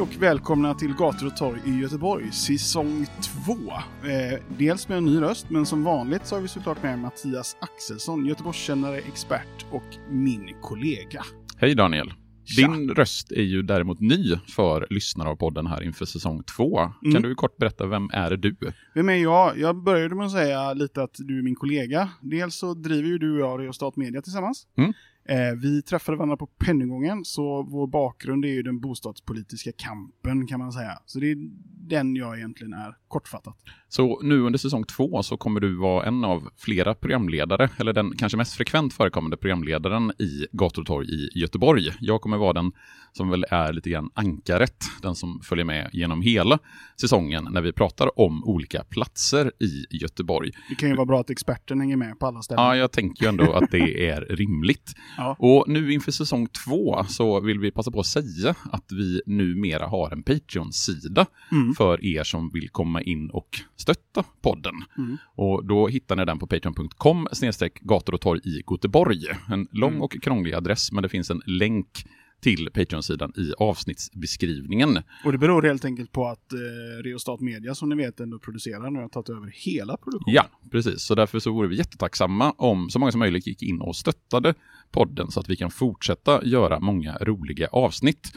Hej och välkomna till Gator och torg i Göteborg, säsong 2. Eh, dels med en ny röst, men som vanligt så har vi såklart med Mattias Axelsson, Göteborgskännare, expert och min kollega. Hej Daniel. Tja. Din röst är ju däremot ny för lyssnare av podden här inför säsong två. Mm. Kan du kort berätta, vem är du? Vem är jag? Jag började med att säga lite att du är min kollega. Dels så driver ju du och jag Reostat Media tillsammans. Mm. Eh, vi träffade varandra på Pennygången, så vår bakgrund är ju den bostadspolitiska kampen kan man säga. Så det är den jag egentligen är, kortfattat. Så nu under säsong två så kommer du vara en av flera programledare, eller den kanske mest frekvent förekommande programledaren i Gator och torg i Göteborg. Jag kommer vara den som väl är lite grann ankaret, den som följer med genom hela säsongen när vi pratar om olika platser i Göteborg. Det kan ju vara bra att experten hänger med på alla ställen. Ja, jag tänker ju ändå att det är rimligt. Ja. Och nu inför säsong två så vill vi passa på att säga att vi numera har en Patreon-sida Mm. för er som vill komma in och stötta podden. Mm. Och då hittar ni den på patreon.com snedstreck gator och torg i Göteborg. En lång Mm. och krånglig adress, men det finns en länk till Patreon-sidan i avsnittsbeskrivningen. Och det beror helt enkelt på att eh, Reostat Media som ni vet ändå producerar nu har tagit över hela produktionen. Ja, precis. Så därför så vore vi jättetacksamma om så många som möjligt gick in och stöttade podden så att vi kan fortsätta göra många roliga avsnitt.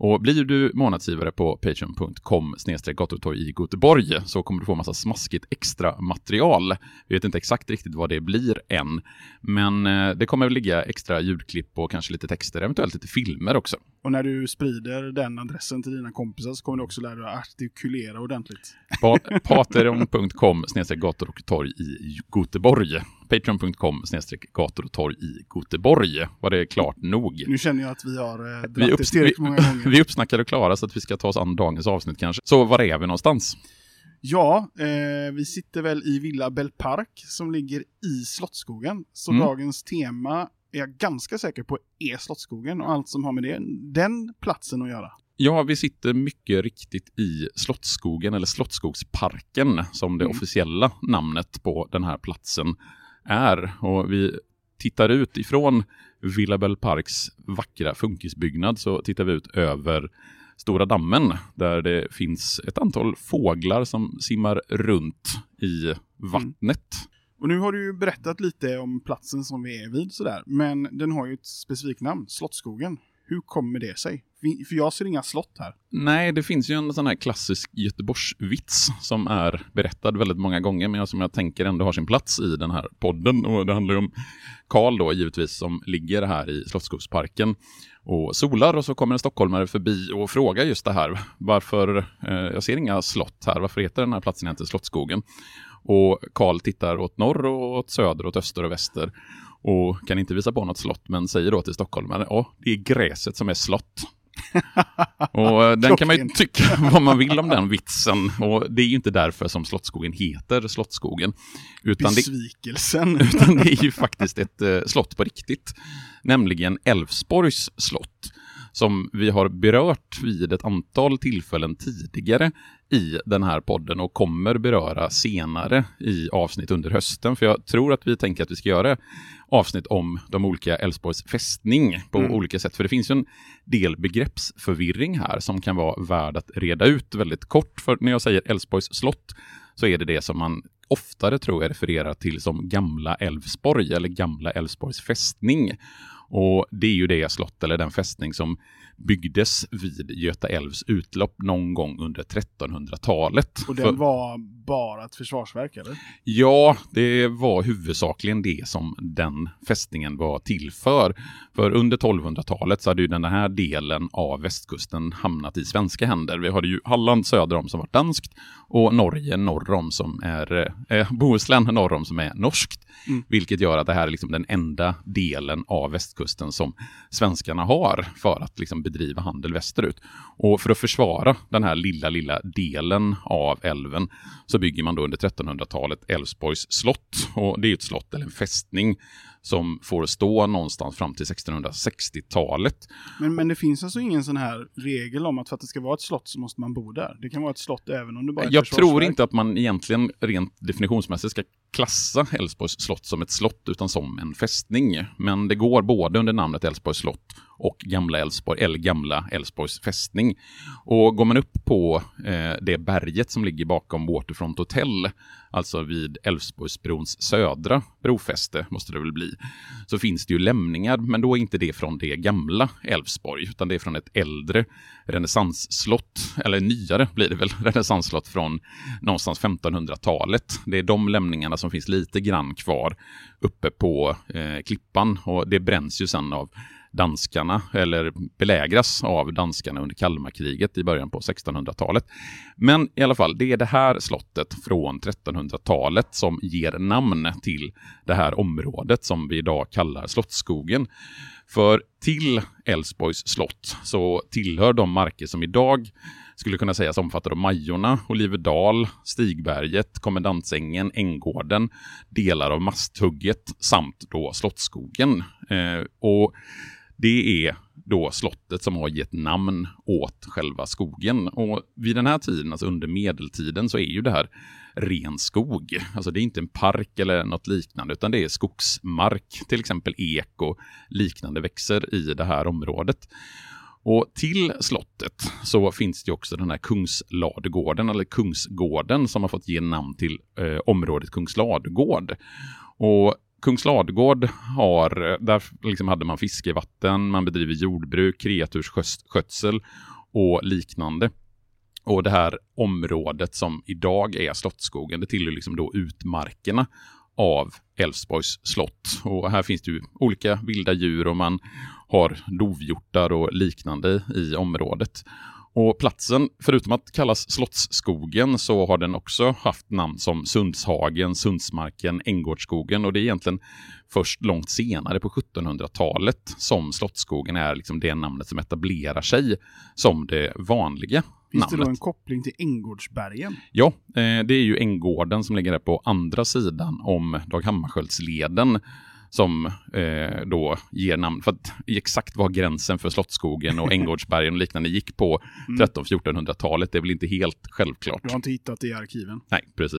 Och blir du månadsgivare på patreon.com gatortorg i Göteborg så kommer du få massa smaskigt extra material. Vi vet inte exakt riktigt vad det blir än, men eh, det kommer att ligga extra ljudklipp och kanske lite texter, eventuellt lite filmer också. Och när du sprider den adressen till dina kompisar så kommer du också lära dig att artikulera ordentligt. Pa- Patreon.com gator och torg i Göteborg. Patreon.com gator och torg i Göteborg. Var det klart nog? Nu känner jag att vi har eh, Vi, upps- vi, många gånger. vi uppsnackade och klara så att vi ska ta oss an dagens avsnitt kanske. Så var är vi någonstans? Ja, eh, vi sitter väl i Villa Bellpark som ligger i Slottsskogen. Så Mm. dagens tema är jag ganska säker på är Slottsskogen och allt som har med det, den platsen att göra. Ja, vi sitter mycket riktigt i Slottsskogen, eller Slottsskogsparken, som det Mm. officiella namnet på den här platsen är. Och vi tittar ut ifrån Villa Bell Parks vackra funkisbyggnad, så tittar vi ut över Stora dammen, där det finns ett antal fåglar som simmar runt i vattnet. Och nu har du ju berättat lite om platsen som vi är vid sådär, men den har ju ett specifikt namn, Slottsskogen. Hur kommer det sig? För jag ser inga slott här. Nej, det finns ju en sån här klassisk Göteborgsvits som är berättad väldigt många gånger, men som jag tänker ändå har sin plats i den här podden. Och det handlar ju om Karl då givetvis, som ligger här i Slottsskogsparken och solar och så kommer en stockholmare förbi och frågar just det här. Varför, eh, jag ser inga slott här, varför heter den här platsen inte Slottsskogen? Och Karl tittar åt norr och åt söder, åt öster och väster och kan inte visa på något slott, men säger då till stockholmaren, ja, det är gräset som är slott. Och eh, den kan man ju tycka vad man vill om den vitsen. Och det är ju inte därför som Slottsskogen heter Slottsskogen. Utan det, Besvikelsen. utan det är ju faktiskt ett eh, slott på riktigt. Nämligen Älvsborgs slott. Som vi har berört vid ett antal tillfällen tidigare i den här podden och kommer beröra senare i avsnitt under hösten. För jag tror att vi tänker att vi ska göra avsnitt om de olika Älvsborgs fästning på Mm. olika sätt. För det finns ju en del begreppsförvirring här som kan vara värd att reda ut väldigt kort. För när jag säger Älvsborgs slott så är det det som man oftare tror jag refererar till som Gamla Älvsborg eller Gamla Älvsborgs fästning. Och det är ju det slott eller den fästning som byggdes vid Göta älvs utlopp någon gång under 1300-talet. Och den För... var bara ett försvarsverk eller? Ja, det var huvudsakligen det som den fästningen var till för. För under 1200-talet så hade ju den här delen av västkusten hamnat i svenska händer. Vi hade ju Halland söder om som var danskt och Norge norr om som är, eh, Bohuslän norr om som är norskt. Mm. Vilket gör att det här är liksom den enda delen av västkusten som svenskarna har för att liksom bedriva handel västerut. Och för att försvara den här lilla, lilla delen av älven så bygger man då under 1300-talet Älvsborgs slott. Och det är ett slott eller en fästning som får stå någonstans fram till 1660-talet. Men, men det finns alltså ingen sån här regel om att för att det ska vara ett slott så måste man bo där? Det kan vara ett slott även om det bara är Jag tror inte att man egentligen rent definitionsmässigt ska klassa Älvsborgs slott som ett slott utan som en fästning. Men det går både under namnet Älvsborgs slott och Gamla Älvsborg, eller Gamla Älvsborgs fästning. Och går man upp på eh, det berget som ligger bakom Waterfront Hotel, alltså vid Älvsborgsbrons södra brofäste, måste det väl bli, så finns det ju lämningar, men då är inte det från det gamla Älvsborg, utan det är från ett äldre renässansslott, eller nyare blir det väl, renässansslott från någonstans 1500-talet. Det är de lämningarna som finns lite grann kvar uppe på eh, klippan och det bränns ju sen av danskarna, eller belägras av danskarna under Kalmarkriget i början på 1600-talet. Men i alla fall, det är det här slottet från 1300-talet som ger namn till det här området som vi idag kallar Slottsskogen. För till Älvsborgs slott så tillhör de marker som idag skulle kunna sägas omfattar Majorna, Oliverdal, Stigberget, Kommendantsängen, Änggården, delar av Masthugget samt då Slottsskogen. Eh, och det är då slottet som har gett namn åt själva skogen. Och vid den här tiden, alltså under medeltiden, så är ju det här ren skog. Alltså det är inte en park eller något liknande, utan det är skogsmark. Till exempel ek och liknande växer i det här området. Och till slottet så finns det också den här Kungsladugården, eller Kungsgården, som har fått ge namn till eh, området Kungsladugård. Och Kungsladugård har, eh, där liksom hade man fiskevatten, man bedriver jordbruk, kreatursskötsel och liknande. Och det här området som idag är Slottsskogen, det tillhör liksom då utmarkerna av Älvsborgs slott. Och här finns det ju olika vilda djur och man har dovhjortar och liknande i området. Och platsen, förutom att kallas Slottsskogen, så har den också haft namn som Sundshagen, Sundsmarken, Änggårdsskogen och det är egentligen först långt senare på 1700-talet som Slottsskogen är liksom det namnet som etablerar sig som det vanliga Finns namnet. det då en koppling till Änggårdsbergen? Ja, eh, det är ju Änggården som ligger där på andra sidan om Dag Hammarskjöldsleden som eh, då ger namn. För att exakt var gränsen för Slottsskogen och Änggårdsbergen och liknande gick på mm. 1300-1400-talet det är väl inte helt självklart. Du har inte hittat det i arkiven? Nej, precis.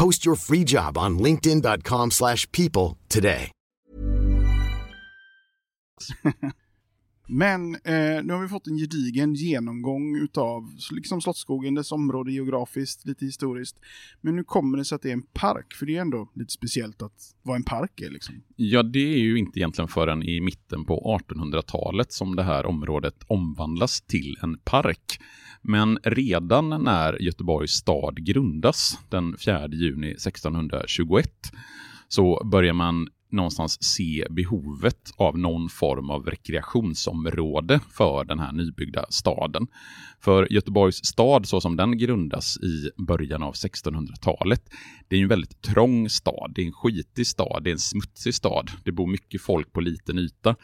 Post your free job on linkedin.com slash people today. Men eh, nu har vi fått en gedigen genomgång utav liksom Slottsskogen, dess område geografiskt, lite historiskt. Men nu kommer det sig att det är en park, för det är ändå lite speciellt att vad en park är. Liksom. Ja, det är ju inte egentligen förrän i mitten på 1800-talet som det här området omvandlas till en park. Men redan när Göteborgs stad grundas den 4 juni 1621 så börjar man någonstans se behovet av någon form av rekreationsområde för den här nybyggda staden. För Göteborgs stad, så som den grundas i början av 1600-talet, det är en väldigt trång stad, det är en skitig stad, det är en smutsig stad, det bor mycket folk på liten yta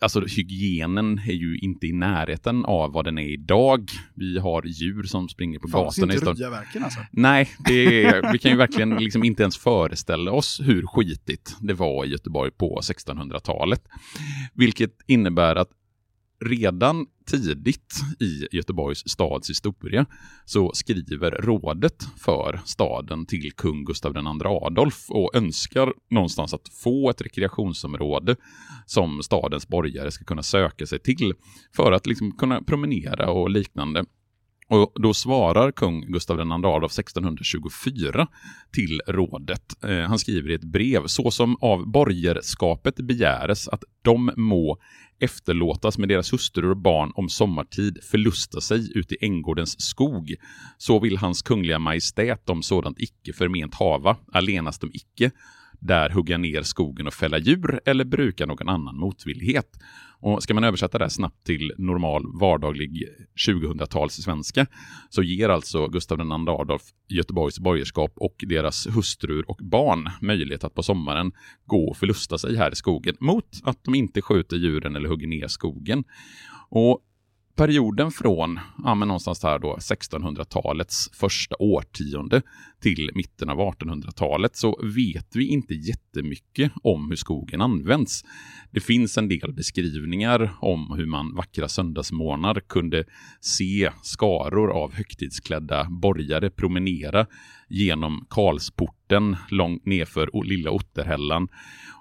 alltså hygienen är ju inte i närheten av vad den är idag. Vi har djur som springer på gatorna. inte Ryaverken alltså? Nej, det är, vi kan ju verkligen liksom inte ens föreställa oss hur skitigt det var i Göteborg på 1600-talet. Vilket innebär att redan tidigt i Göteborgs stads historia så skriver rådet för staden till kung Gustav II Adolf och önskar någonstans att få ett rekreationsområde som stadens borgare ska kunna söka sig till för att liksom kunna promenera och liknande. Och då svarar kung Gustav II Adolf 1624 till rådet. Eh, han skriver i ett brev, så som av borgerskapet begäres att de må efterlåtas med deras hustrur och barn om sommartid förlusta sig ut i Änggårdens skog, så vill hans kungliga majestät om sådant icke förment hava, allenast de icke, där hugga ner skogen och fälla djur eller bruka någon annan motvillighet. Och ska man översätta det snabbt till normal vardaglig 2000-tals svenska så ger alltså Gustav II Adolf Göteborgs borgerskap och deras hustrur och barn möjlighet att på sommaren gå och förlusta sig här i skogen mot att de inte skjuter djuren eller hugger ner skogen. Och perioden från ja, men någonstans här då 1600-talets första årtionde till mitten av 1800-talet så vet vi inte jättemycket om hur skogen används. Det finns en del beskrivningar om hur man vackra söndagsmorgnar kunde se skaror av högtidsklädda borgare promenera genom Karlsporten långt nerför Lilla Otterhällan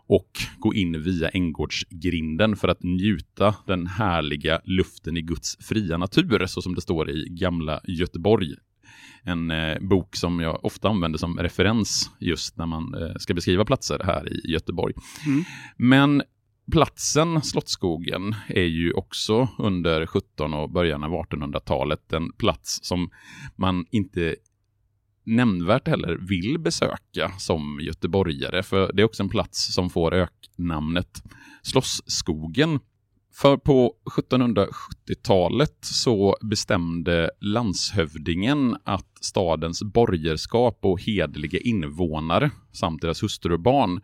och gå in via Änggårdsgrinden för att njuta den härliga luften i Guds fria natur, så som det står i Gamla Göteborg. En eh, bok som jag ofta använder som referens just när man eh, ska beskriva platser här i Göteborg. Mm. Men platsen Slottsskogen är ju också under 17 och början av 1800-talet en plats som man inte nämnvärt heller vill besöka som göteborgare, för det är också en plats som får öknamnet Slosskogen. För på 1770-talet så bestämde landshövdingen att stadens borgerskap och hedliga invånare samt deras hustrur och barn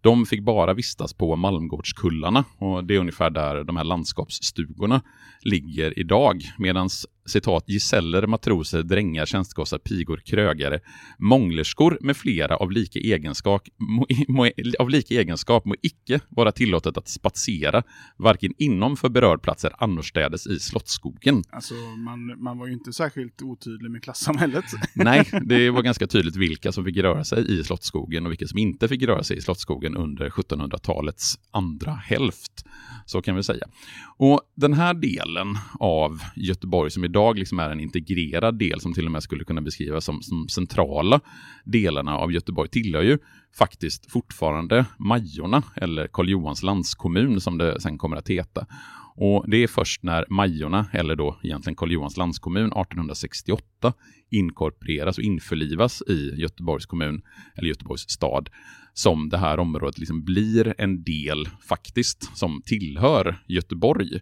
de fick bara vistas på Malmgårdskullarna och det är ungefär där de här landskapsstugorna ligger idag. Medan citat, giseller, matroser, drängar, tjänstgossar, pigor, krögare, månglerskor med flera av lika egenskap, må, må, av lika egenskap må icke vara tillåtet att spatsera, varken inom för berörd platser annorstädes i Slottsskogen. Alltså, man, man var ju inte särskilt otydlig med klassamhället. Nej, det var ganska tydligt vilka som fick röra sig i Slottsskogen och vilka som inte fick röra sig i Slottsskogen under 1700-talets andra hälft. Så kan vi säga. Och den här delen av Göteborg som idag liksom är en integrerad del som till och med skulle kunna beskrivas som, som centrala delarna av Göteborg tillhör ju faktiskt fortfarande Majorna eller Karl Johans landskommun som det sen kommer att heta. Och det är först när Majorna, eller då egentligen Karl Johans landskommun 1868, inkorporeras och införlivas i Göteborgs kommun, eller Göteborgs stad, som det här området liksom blir en del faktiskt som tillhör Göteborg.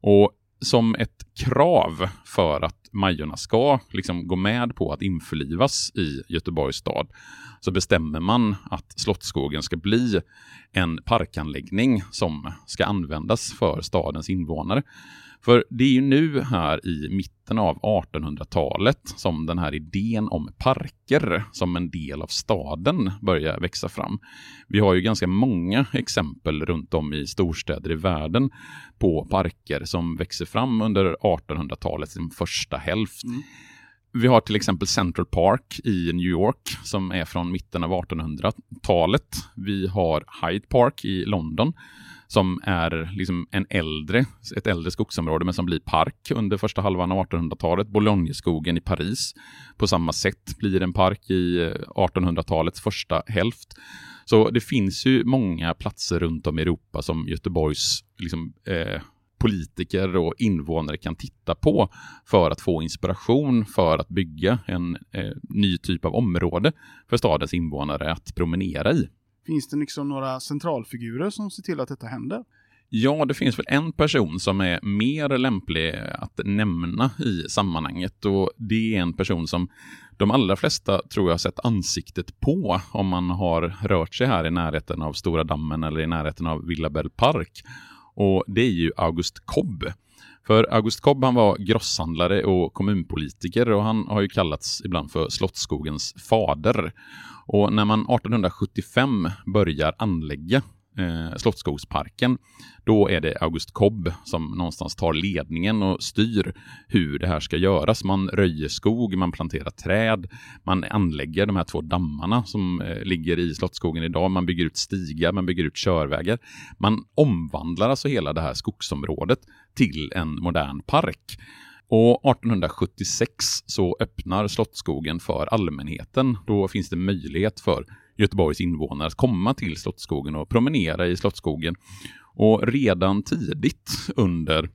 Och som ett krav för att Majorna ska liksom gå med på att införlivas i Göteborgs stad så bestämmer man att Slottsskogen ska bli en parkanläggning som ska användas för stadens invånare. För det är ju nu här i mitten av 1800-talet som den här idén om parker som en del av staden börjar växa fram. Vi har ju ganska många exempel runt om i storstäder i världen på parker som växer fram under 1800-talets första hälft. Mm. Vi har till exempel Central Park i New York som är från mitten av 1800-talet. Vi har Hyde Park i London som är liksom en äldre, ett äldre skogsområde men som blir park under första halvan av 1800-talet. Bologneskogen i Paris på samma sätt blir en park i eh, 1800-talets första hälft. Så det finns ju många platser runt om i Europa som Göteborgs liksom, eh, politiker och invånare kan titta på för att få inspiration för att bygga en eh, ny typ av område för stadens invånare att promenera i. Finns det liksom några centralfigurer som ser till att detta händer? Ja, det finns väl en person som är mer lämplig att nämna i sammanhanget och det är en person som de allra flesta tror jag sett ansiktet på om man har rört sig här i närheten av Stora dammen eller i närheten av Villabell park. Och det är ju August Kobb. För August Kobb han var grosshandlare och kommunpolitiker och han har ju kallats ibland för Slottsskogens fader. Och när man 1875 börjar anlägga eh, Slottsskogsparken, då är det August Kobb som någonstans tar ledningen och styr hur det här ska göras. Man röjer skog, man planterar träd, man anlägger de här två dammarna som eh, ligger i Slottsskogen idag. Man bygger ut stigar, man bygger ut körvägar. Man omvandlar alltså hela det här skogsområdet till en modern park. Och 1876 så öppnar Slottsskogen för allmänheten. Då finns det möjlighet för Göteborgs invånare att komma till Slottsskogen och promenera i Slottsskogen. Och redan tidigt under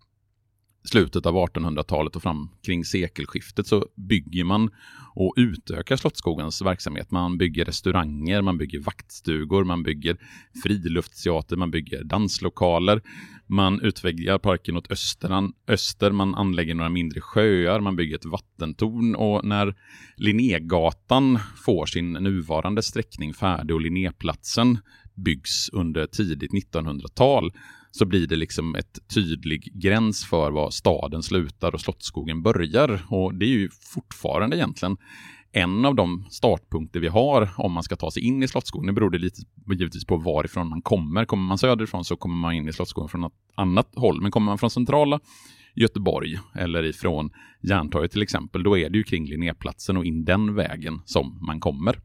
slutet av 1800-talet och fram kring sekelskiftet så bygger man och utökar Slottsskogens verksamhet. Man bygger restauranger, man bygger vaktstugor, man bygger friluftsteater, man bygger danslokaler. Man utvidgar parken åt öster, öster, man anlägger några mindre sjöar, man bygger ett vattentorn och när Linnégatan får sin nuvarande sträckning färdig och Linnéplatsen byggs under tidigt 1900-tal så blir det liksom ett tydlig gräns för var staden slutar och Slottsskogen börjar. Och det är ju fortfarande egentligen en av de startpunkter vi har om man ska ta sig in i Slottsskogen. Det beror det lite givetvis på varifrån man kommer. Kommer man söderifrån så kommer man in i Slottsskogen från ett annat håll. Men kommer man från centrala Göteborg eller ifrån Järntorget till exempel, då är det ju kring Linnéplatsen och in den vägen som man kommer.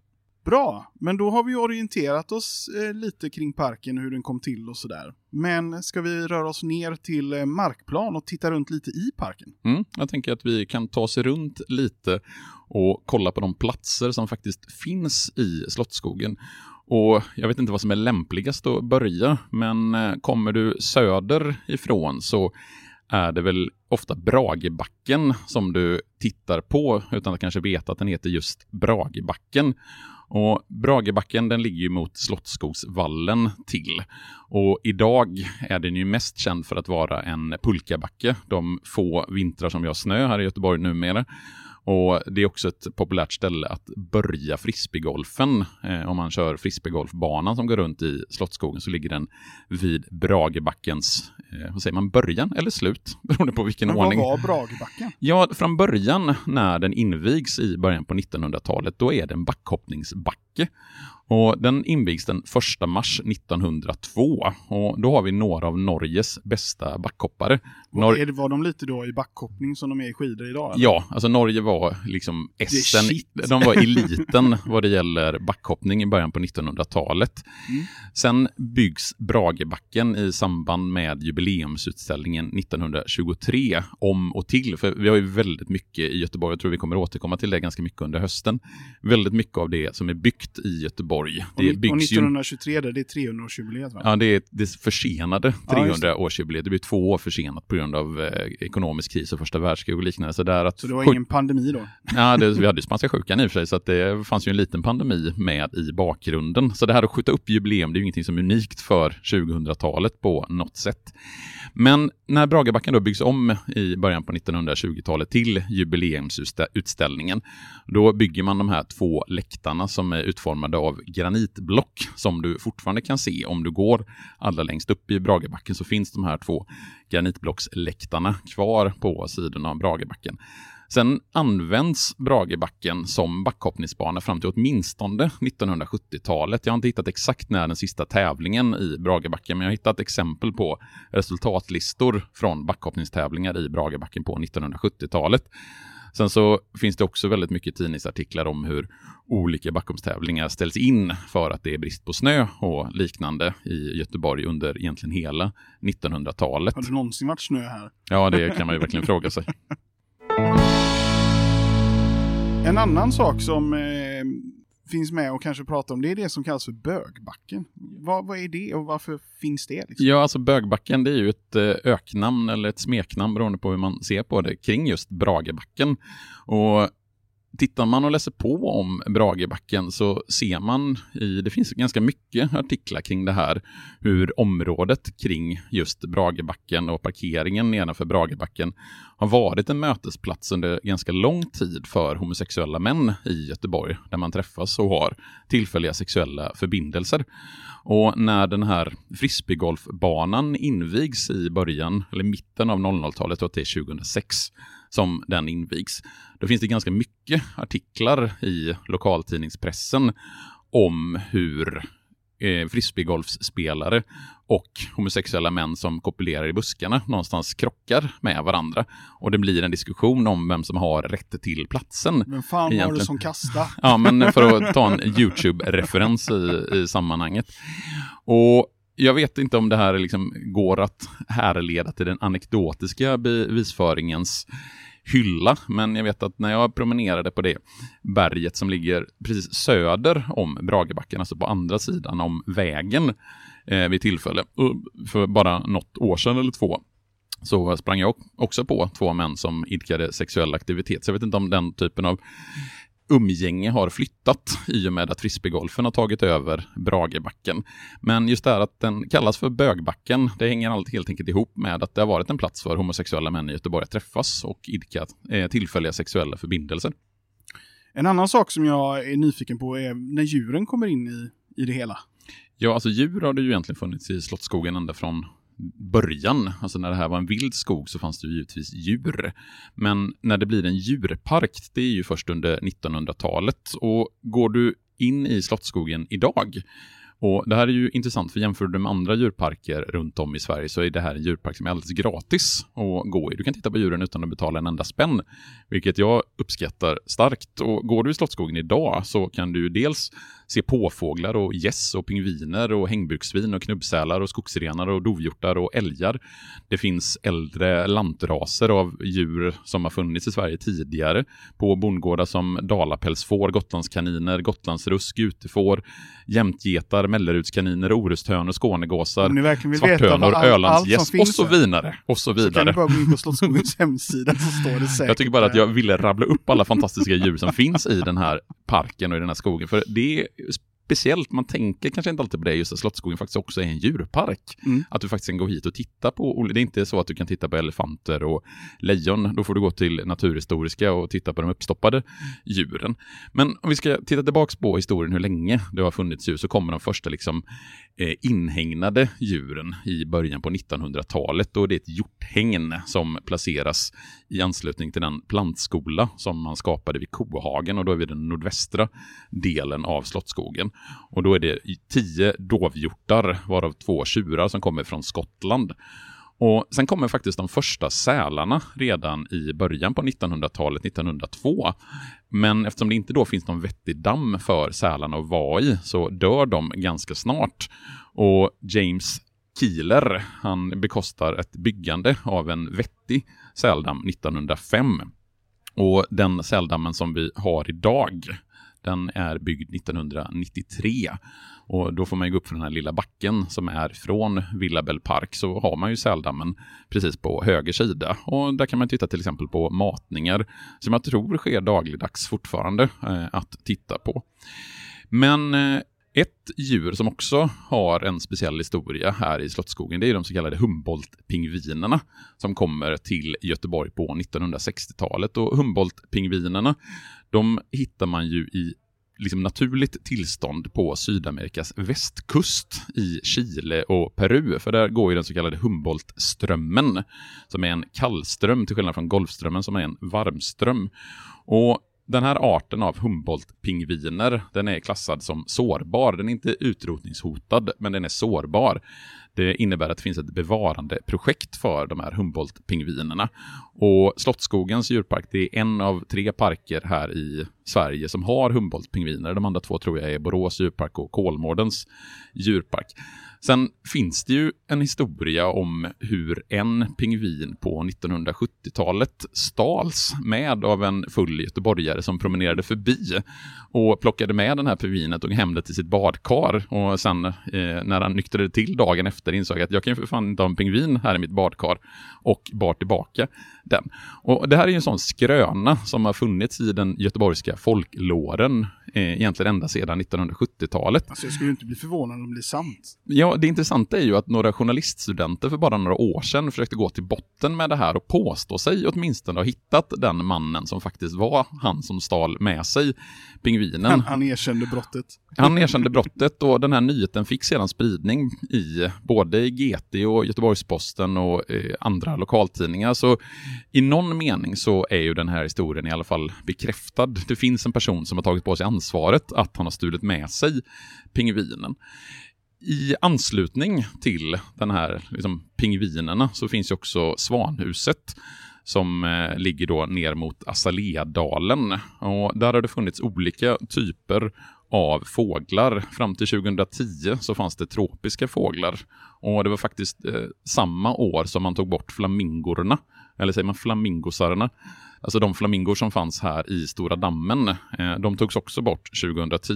Bra, men då har vi orienterat oss eh, lite kring parken, och hur den kom till och sådär. Men ska vi röra oss ner till eh, markplan och titta runt lite i parken? Mm, jag tänker att vi kan ta oss runt lite och kolla på de platser som faktiskt finns i Slottsskogen. Och jag vet inte vad som är lämpligast att börja, men eh, kommer du söder ifrån så är det väl ofta Bragebacken som du tittar på utan att kanske veta att den heter just Bragebacken. Och Bragebacken den ligger ju mot Slottsskogsvallen till. Och idag är den ju mest känd för att vara en pulkabacke. De få vintrar som vi har snö här i Göteborg numera. Och Det är också ett populärt ställe att börja frisbeegolfen. Eh, om man kör frisbeegolfbanan som går runt i Slottsskogen så ligger den vid Bragebackens eh, vad säger man, början eller slut, beroende på vilken Men ordning. vad var Bragebacken? Ja, från början när den invigs i början på 1900-talet, då är det en backhoppningsbacke. Och den invigs den 1 mars 1902 och då har vi några av Norges bästa backhoppare. Nor är det, var de lite då i backhoppning som de är i skidor idag? Eller? Ja, alltså Norge var liksom essen, de var eliten vad det gäller backhoppning i början på 1900-talet. Mm. Sen byggs Bragebacken i samband med jubileumsutställningen 1923 om och till, för vi har ju väldigt mycket i Göteborg, jag tror vi kommer återkomma till det ganska mycket under hösten. Väldigt mycket av det som är byggt i Göteborg Göteborg. Det och, och 1923, ju... det är 300-årsjubileet va? Ja, det är det försenade 300-årsjubileet. Ja, det blir två år försenat på grund av eh, ekonomisk kris och första världskrig och liknande. Så, där att så det var ingen pandemi då? Ja, det, vi hade ju spanska sjukan i och för sig, så att det fanns ju en liten pandemi med i bakgrunden. Så det här att skjuta upp jubileum, det är ju ingenting som är unikt för 2000-talet på något sätt. Men när Bragabacken då byggs om i början på 1920-talet till jubileumsutställningen, då bygger man de här två läktarna som är utformade av granitblock som du fortfarande kan se om du går allra längst upp i Bragebacken så finns de här två granitblocksläktarna kvar på sidorna av Bragebacken. Sen används Bragebacken som backhoppningsbana fram till åtminstone 1970-talet. Jag har inte hittat exakt när den sista tävlingen i Bragebacken, men jag har hittat exempel på resultatlistor från backhoppningstävlingar i Bragebacken på 1970-talet. Sen så finns det också väldigt mycket tidningsartiklar om hur olika backhoppstävlingar ställs in för att det är brist på snö och liknande i Göteborg under egentligen hela 1900-talet. Har det någonsin varit snö här? Ja, det kan man ju verkligen fråga sig. En annan sak som eh, finns med och kanske pratar om det är det som kallas för bögbacken. Vad, vad är det och varför finns det? Liksom? Ja, alltså bögbacken det är ju ett eh, öknamn eller ett smeknamn beroende på hur man ser på det kring just Bragebacken. Och Tittar man och läser på om Bragebacken så ser man i, det finns ganska mycket artiklar kring det här, hur området kring just Bragebacken och parkeringen nedanför Bragebacken har varit en mötesplats under ganska lång tid för homosexuella män i Göteborg, där man träffas och har tillfälliga sexuella förbindelser. Och när den här frisbeegolfbanan invigs i början, eller mitten av 00-talet, jag att det är 2006, som den invigs. Då finns det ganska mycket artiklar i lokaltidningspressen om hur eh, frisbeegolfspelare och homosexuella män som kopulerar i buskarna någonstans krockar med varandra. Och det blir en diskussion om vem som har rätt till platsen. Men fan egentligen. var det som kastade? Ja, men för att ta en YouTube-referens i, i sammanhanget. Och jag vet inte om det här liksom går att härleda till den anekdotiska bevisföringens hylla, men jag vet att när jag promenerade på det berget som ligger precis söder om Bragebacken, alltså på andra sidan om vägen eh, vid tillfälle, för bara något år sedan eller två, så sprang jag också på två män som idkade sexuell aktivitet. Så jag vet inte om den typen av umgänge har flyttat i och med att frisbeegolfen har tagit över Bragebacken. Men just det här att den kallas för bögbacken, det hänger helt enkelt ihop med att det har varit en plats för homosexuella män i Göteborg att träffas och idka eh, tillfälliga sexuella förbindelser. En annan sak som jag är nyfiken på är när djuren kommer in i, i det hela. Ja, alltså djur har det ju egentligen funnits i Slottsskogen ända från början, alltså när det här var en vild skog så fanns det ju givetvis djur. Men när det blir en djurpark, det är ju först under 1900-talet. Och går du in i Slottsskogen idag och Det här är ju intressant, för jämför du med andra djurparker runt om i Sverige så är det här en djurpark som är alldeles gratis att gå i. Du kan titta på djuren utan att betala en enda spänn, vilket jag uppskattar starkt. Och Går du i Slottsskogen idag så kan du dels se påfåglar och gäss och pingviner och hängbruksvin och knubbsälar och skogsrenar och dovhjortar och älgar. Det finns äldre lantraser av djur som har funnits i Sverige tidigare på bondgårdar som dalapälsfår, gotlandskaniner, gotlandsrusk, gutefår, jämtgetar, mellerudskaniner, orusthönor, skånegåsar, svarthönor, ölandsgäss och så vidare. Och så vidare. Så kan du bara gå in på Slottsskogens hemsida så står det säkert. Jag tycker bara att jag ville rabbla upp alla fantastiska djur som finns i den här parken och i den här skogen. För det it was speciellt, man tänker kanske inte alltid på det, just att Slottsskogen faktiskt också är en djurpark. Mm. Att du faktiskt kan gå hit och titta på, det är inte så att du kan titta på elefanter och lejon, då får du gå till Naturhistoriska och titta på de uppstoppade djuren. Men om vi ska titta tillbaka på historien hur länge det har funnits djur, så kommer de första liksom eh, inhägnade djuren i början på 1900-talet och det är ett hjorthägn som placeras i anslutning till den plantskola som man skapade vid Kohagen och då är vi den nordvästra delen av Slottsskogen. Och då är det tio dovhjortar, varav två tjurar som kommer från Skottland. Och Sen kommer faktiskt de första sälarna redan i början på 1900-talet, 1902. Men eftersom det inte då finns någon vettig damm för sälarna att vara i så dör de ganska snart. Och James Keeler, han bekostar ett byggande av en vettig säldamm 1905. Och den säldammen som vi har idag, den är byggd 1993. Och då får man ju gå upp för den här lilla backen som är från Villabell Park så har man ju säldammen precis på höger sida. Och där kan man titta till exempel på matningar som jag tror sker dagligdags fortfarande eh, att titta på. Men eh, ett djur som också har en speciell historia här i Slottsskogen, det är de så kallade Humboldt-pingvinerna som kommer till Göteborg på 1960-talet. Och Humboldt-pingvinerna, de hittar man ju i liksom naturligt tillstånd på Sydamerikas västkust i Chile och Peru. För där går ju den så kallade Humboldtströmmen som är en kallström till skillnad från Golfströmmen som är en varmström. Och den här arten av Humboldt-pingviner, den är klassad som sårbar. Den är inte utrotningshotad, men den är sårbar. Det innebär att det finns ett bevarandeprojekt för de här Humboldt-pingvinerna. Och Slottsskogens djurpark det är en av tre parker här i Sverige som har Humboldt-pingviner. De andra två tror jag är Borås djurpark och Kolmårdens djurpark. Sen finns det ju en historia om hur en pingvin på 1970-talet stals med av en full göteborgare som promenerade förbi och plockade med den här pingvinen och hem det till sitt badkar och sen eh, när han nyktrade till dagen efter insåg att jag kan ju för fan inte ha en pingvin här i mitt badkar och bar tillbaka den. Och det här är ju en sån skröna som har funnits i den göteborgska folklåren eh, egentligen ända sedan 1970-talet. Alltså jag skulle inte bli förvånad om det blir sant. Ja, det intressanta är ju att några journaliststudenter för bara några år sedan försökte gå till botten med det här och påstå sig åtminstone ha hittat den mannen som faktiskt var han som stal med sig pingvinen. Han, han erkände brottet. Han erkände brottet och den här nyheten fick sedan spridning i både i GT och Göteborgs-Posten och eh, andra lokaltidningar. Så i någon mening så är ju den här historien i alla fall bekräftad. Det finns en person som har tagit på sig ansvaret att han har stulit med sig pingvinen. I anslutning till den här liksom, pingvinerna så finns ju också Svanhuset som eh, ligger då ner mot Azaleadalen. Och där har det funnits olika typer av fåglar. Fram till 2010 så fanns det tropiska fåglar. Och det var faktiskt eh, samma år som man tog bort flamingorna, eller säger man flamingosarna. Alltså de flamingor som fanns här i Stora dammen, eh, de togs också bort 2010.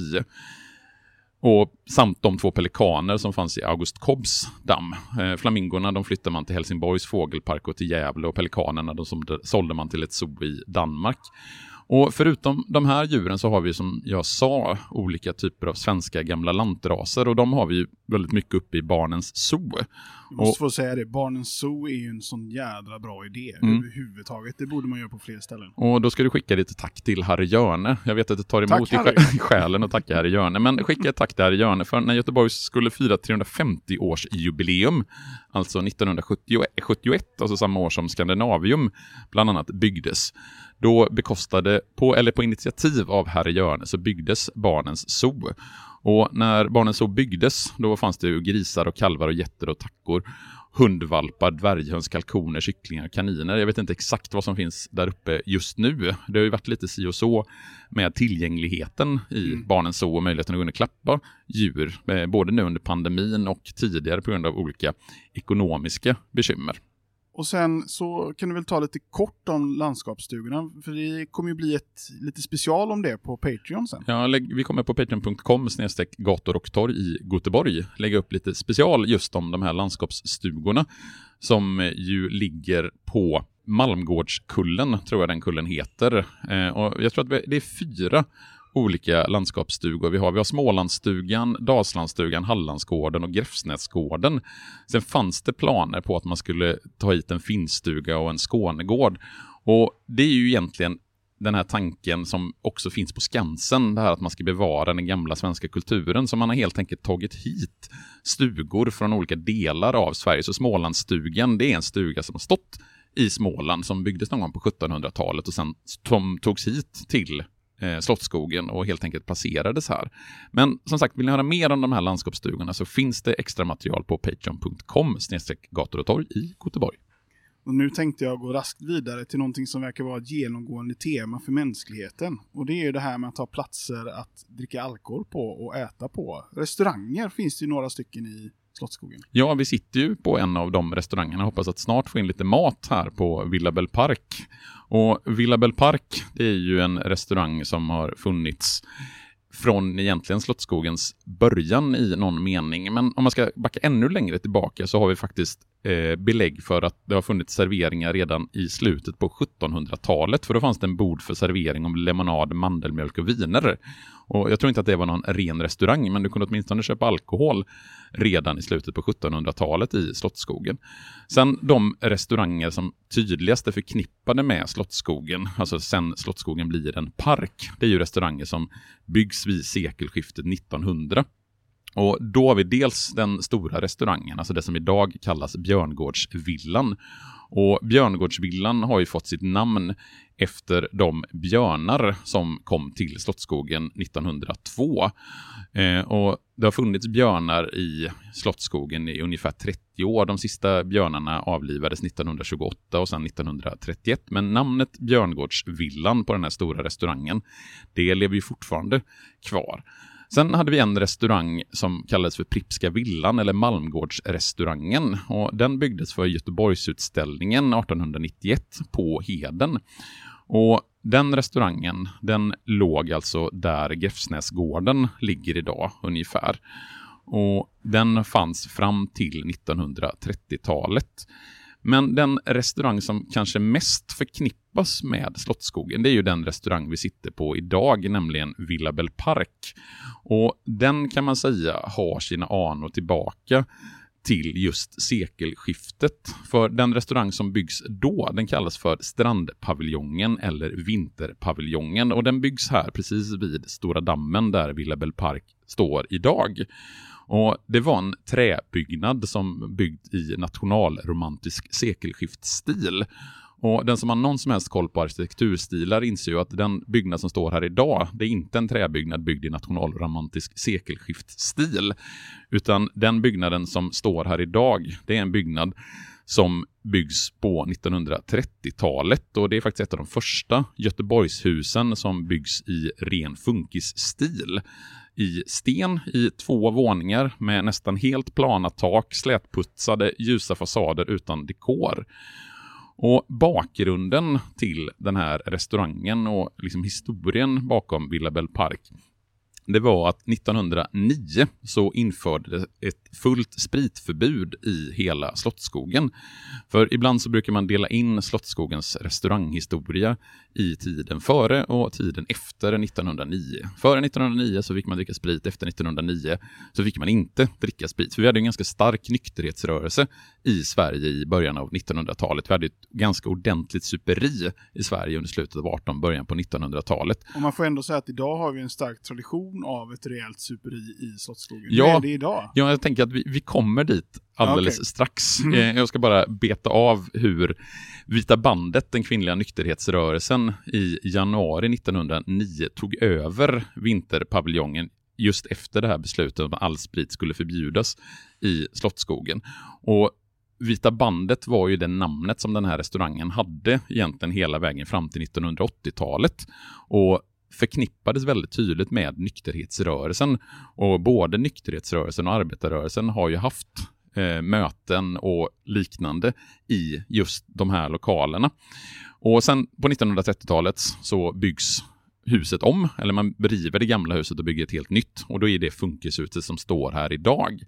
Och samt de två pelikaner som fanns i August Kobbs damm. Eh, flamingorna de flyttade man till Helsingborgs fågelpark och till Gävle och pelikanerna de sålde man till ett zoo i Danmark. Och förutom de här djuren så har vi som jag sa olika typer av svenska gamla lantraser och de har vi väldigt mycket uppe i Barnens Zoo. Jag måste få säga det, Barnens Zoo är ju en sån jädra bra idé mm. överhuvudtaget. Det borde man göra på fler ställen. Och då ska du skicka ditt tack till Harry Hjörne. Jag vet att det tar emot tack, i själen att tacka Harry Hjörne, men skicka ett tack till Harry Hjörne för när Göteborg skulle fira 350-årsjubileum, alltså 1971, alltså samma år som Skandinavium bland annat byggdes, då bekostade, på, eller på initiativ av herr Jörne, så byggdes Barnens Zoo. Och när Barnens Zoo byggdes, då fanns det ju grisar och kalvar och getter och tackor hundvalpar, dvärghöns, kalkoner, kycklingar, kaniner. Jag vet inte exakt vad som finns där uppe just nu. Det har ju varit lite si och så med tillgängligheten i mm. barnens zoo och möjligheten att och klappa djur, eh, både nu under pandemin och tidigare på grund av olika ekonomiska bekymmer. Och sen så kan du väl ta lite kort om landskapsstugorna, för det kommer ju bli ett lite special om det på Patreon sen. Ja, vi kommer på patreon.com snedstreck gator och torg i Göteborg lägga upp lite special just om de här landskapsstugorna som ju ligger på Malmgårdskullen, tror jag den kullen heter. Eh, och jag tror att det är fyra olika landskapsstugor vi har. Vi har Smålandsstugan, Dalslandsstugan, Hallandsgården och Gräfsnäsgården. Sen fanns det planer på att man skulle ta hit en finstuga och en Skånegård. Och det är ju egentligen den här tanken som också finns på Skansen, det här att man ska bevara den gamla svenska kulturen, så man har helt enkelt tagit hit stugor från olika delar av Sverige. Så Smålandsstugan, det är en stuga som har stått i Småland som byggdes någon gång på 1700-talet och sen som togs hit till eh, Slottsskogen och helt enkelt placerades här. Men som sagt, vill ni höra mer om de här landskapsstugorna så finns det extra material på patreon.com gator och torg i Göteborg. Och nu tänkte jag gå raskt vidare till någonting som verkar vara ett genomgående tema för mänskligheten. Och det är ju det här med att ha platser att dricka alkohol på och äta på. Restauranger finns det ju några stycken i Slottsskogen. Ja, vi sitter ju på en av de restaurangerna. Hoppas att snart få in lite mat här på Villabel Park. Och Villabel Park, det är ju en restaurang som har funnits från egentligen Slottsskogens början i någon mening. Men om man ska backa ännu längre tillbaka så har vi faktiskt eh, belägg för att det har funnits serveringar redan i slutet på 1700-talet. För då fanns det en bord för servering om lemonad, mandelmjölk och viner. Och jag tror inte att det var någon ren restaurang, men du kunde åtminstone köpa alkohol redan i slutet på 1700-talet i Slottsskogen. Sen de restauranger som tydligast är förknippade med Slottsskogen, alltså sen Slottsskogen blir en park, det är ju restauranger som byggs vid sekelskiftet 1900. Och då har vi dels den stora restaurangen, alltså det som idag kallas Björngårdsvillan. Och Björngårdsvillan har ju fått sitt namn efter de björnar som kom till Slottsskogen 1902. Eh, och det har funnits björnar i Slottsskogen i ungefär 30 år. De sista björnarna avlivades 1928 och sedan 1931. Men namnet Björngårdsvillan på den här stora restaurangen, det lever ju fortfarande kvar. Sen hade vi en restaurang som kallades för Pripska villan eller Malmgårdsrestaurangen. Och den byggdes för Göteborgsutställningen 1891 på Heden. Och den restaurangen, den låg alltså där Gräfsnäsgården ligger idag ungefär. Och den fanns fram till 1930-talet. Men den restaurang som kanske mest förknippas med Slottsskogen, det är ju den restaurang vi sitter på idag, nämligen Villa Belle Park. Och den kan man säga har sina anor tillbaka till just sekelskiftet. För den restaurang som byggs då, den kallas för Strandpaviljongen eller Vinterpaviljongen och den byggs här precis vid Stora dammen där Villa Belle Park står idag. Och Det var en träbyggnad som byggd i nationalromantisk sekelskiftsstil. Och Den som har någon som helst koll på arkitekturstilar inser ju att den byggnad som står här idag, det är inte en träbyggnad byggd i nationalromantisk sekelskiftsstil. Utan den byggnaden som står här idag, det är en byggnad som byggs på 1930-talet och det är faktiskt ett av de första Göteborgshusen som byggs i ren funkisstil i sten i två våningar med nästan helt plana tak, slätputsade, ljusa fasader utan dekor. Och bakgrunden till den här restaurangen och liksom historien bakom Villa Bell Park det var att 1909 så infördes ett fullt spritförbud i hela Slottsskogen. För ibland så brukar man dela in Slottsskogens restauranghistoria i tiden före och tiden efter 1909. Före 1909 så fick man dricka sprit, efter 1909 så fick man inte dricka sprit. För vi hade en ganska stark nykterhetsrörelse i Sverige i början av 1900-talet. Vi hade ett ganska ordentligt superi i Sverige under slutet av 18 början på 1900-talet. Och man får ändå säga att idag har vi en stark tradition av ett rejält superi i Slottsskogen. Ja, är det idag? Ja, jag tänker att vi, vi kommer dit alldeles Okay. strax. Mm. Jag ska bara beta av hur Vita bandet, den kvinnliga nykterhetsrörelsen, i januari 1909 tog över vinterpaviljongen just efter det här beslutet om att all sprit skulle förbjudas i Slottsskogen. Och Vita bandet var ju det namnet som den här restaurangen hade egentligen hela vägen fram till 1980-talet. Och förknippades väldigt tydligt med nykterhetsrörelsen. Och både nykterhetsrörelsen och arbetarrörelsen har ju haft eh, möten och liknande i just de här lokalerna. Och sen på 1930-talet så byggs huset om, eller man river det gamla huset och bygger ett helt nytt. Och då är det funkishuset som står här idag.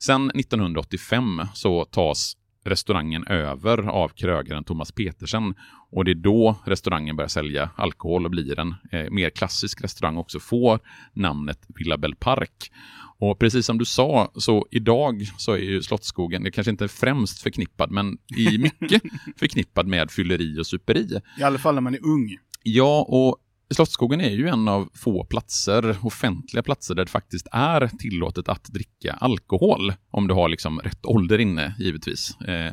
Sen 1985 så tas restaurangen över av krögaren Thomas Petersen och det är då restaurangen börjar sälja alkohol och blir en eh, mer klassisk restaurang också får namnet Villa Belle Park. Och precis som du sa, så idag så är ju Slottsskogen, det kanske inte är främst förknippad, men i mycket förknippad med fylleri och superi. I alla fall när man är ung. Ja, och Slottsskogen är ju en av få platser, offentliga platser, där det faktiskt är tillåtet att dricka alkohol. Om du har liksom rätt ålder inne, givetvis. Eh,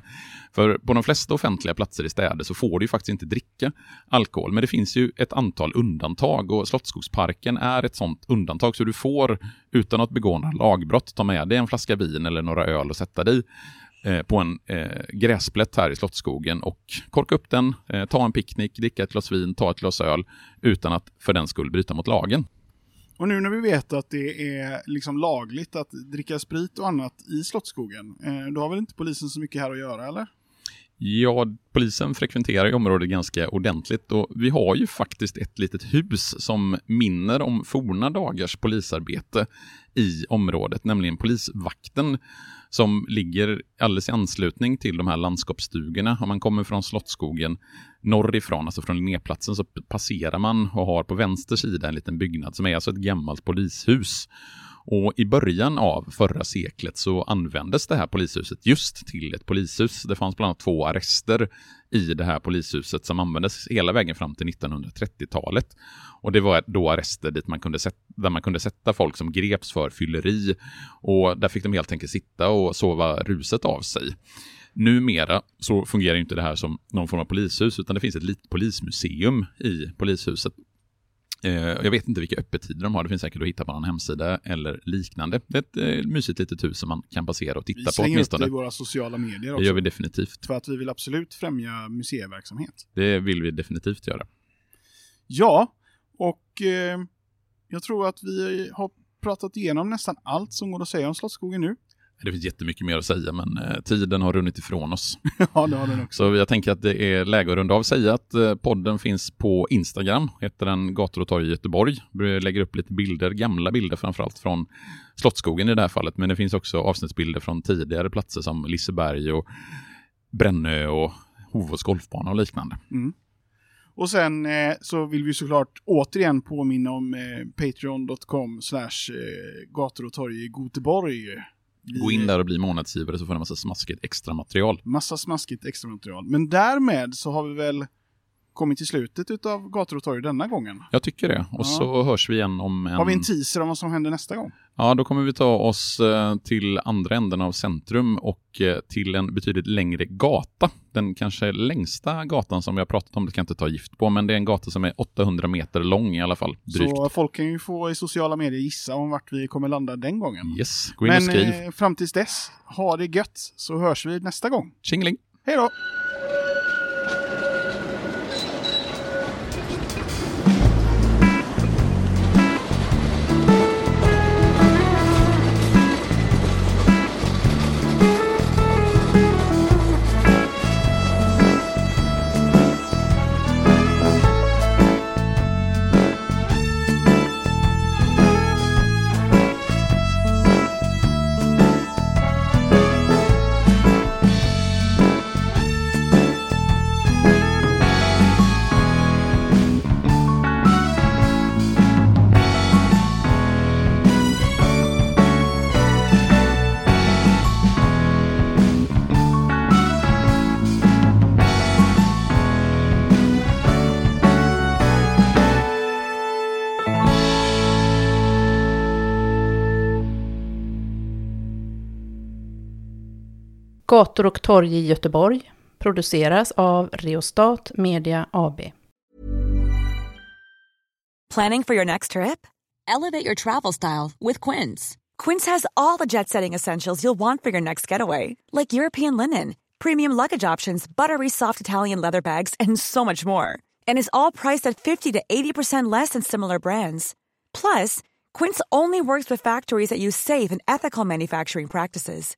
för på de flesta offentliga platser i städer så får du ju faktiskt inte dricka alkohol. Men det finns ju ett antal undantag och Slottsskogsparken är ett sånt undantag. Så du får, utan att begå några lagbrott, ta med dig en flaska vin eller några öl och sätta dig eh, på en eh, gräsplätt här i Slottsskogen och korka upp den, eh, ta en picknick, dricka ett glas vin, ta ett glas öl utan att för den skull bryta mot lagen. Och nu när vi vet att det är liksom lagligt att dricka sprit och annat i Slottsskogen, eh, då har väl inte polisen så mycket här att göra, eller? Ja, polisen frekventerar ju området ganska ordentligt och vi har ju faktiskt ett litet hus som minner om forna dagars polisarbete i området, nämligen polisvakten som ligger alldeles i anslutning till de här landskapsstugorna. Om man kommer från Slottsskogen norrifrån, alltså från Linnéplatsen, så passerar man och har på vänster sida en liten byggnad som är alltså ett gammalt polishus. Och i början av förra seklet så användes det här polishuset just till ett polishus. Det fanns bland annat två arrester i det här polishuset som användes hela vägen fram till 1930-talet. Och det var då arrester dit man kunde sätta, där man kunde sätta folk som greps för fylleri. Och där fick de helt enkelt sitta och sova ruset av sig. Numera så fungerar inte det här som någon form av polishus utan det finns ett litet polismuseum i polishuset. Eh, jag vet inte vilka öppettider de har, det finns säkert att hitta på någon hemsida eller liknande. Det är ett eh, mysigt litet hus som man kan passera och titta Vi på slänger upp åtminstone. det i våra sociala medier Det också. gör vi definitivt. För att vi vill absolut främja museiverksamhet. Det vill vi definitivt göra. Ja, och eh, jag tror att vi har pratat igenom nästan allt som går att säga om Slottsskogen nu. Det finns jättemycket mer att säga men eh, tiden har runnit ifrån oss. ja, det har den också. Så jag tänker att det är läge att runda av. Säga att eh, podden finns på Instagram, heter den Gator och torg i Göteborg. Vi lägger upp lite bilder, gamla bilder framförallt från Slottsskogen i det här fallet. Men det finns också avsnittsbilder från tidigare platser som Liseberg och Brännö och Hovås golfbana och liknande. Och sen eh, så vill vi såklart återigen påminna om eh, patreon.com slash eh, gator och torg i Göteborg. Gå in där och bli månadsgivare så får ni massa smaskigt extra material. Massa smaskigt extra material. Men därmed så har vi väl kommit till slutet utav gator och torg denna gången. Jag tycker det. Och Ja. så hörs vi igen om en... Har vi en teaser om vad som händer nästa gång? Ja, då kommer vi ta oss eh, till andra änden av centrum och eh, till en betydligt längre gata. Den kanske längsta gatan som vi har pratat om, det kan jag inte ta gift på, men det är en gata som är 800 meter lång i alla fall. Drygt. Så folk kan ju få i sociala medier gissa om vart vi kommer landa den gången. Yes, gå in och Men skriv. eh, fram tills dess, ha det gött så hörs vi nästa gång. Tjingeling! Hej då! Gator och torg i Göteborg produceras av Reostat Media AB. Planning for your next trip? Elevate your travel style with Quince. Quince has all the jet setting essentials you'll want for your next getaway, like European linen, premium luggage options, buttery soft Italian leather bags, and so much more. And is all priced at 50 to 80% less than similar brands. Plus, Quince only works with factories that use safe and ethical manufacturing practices.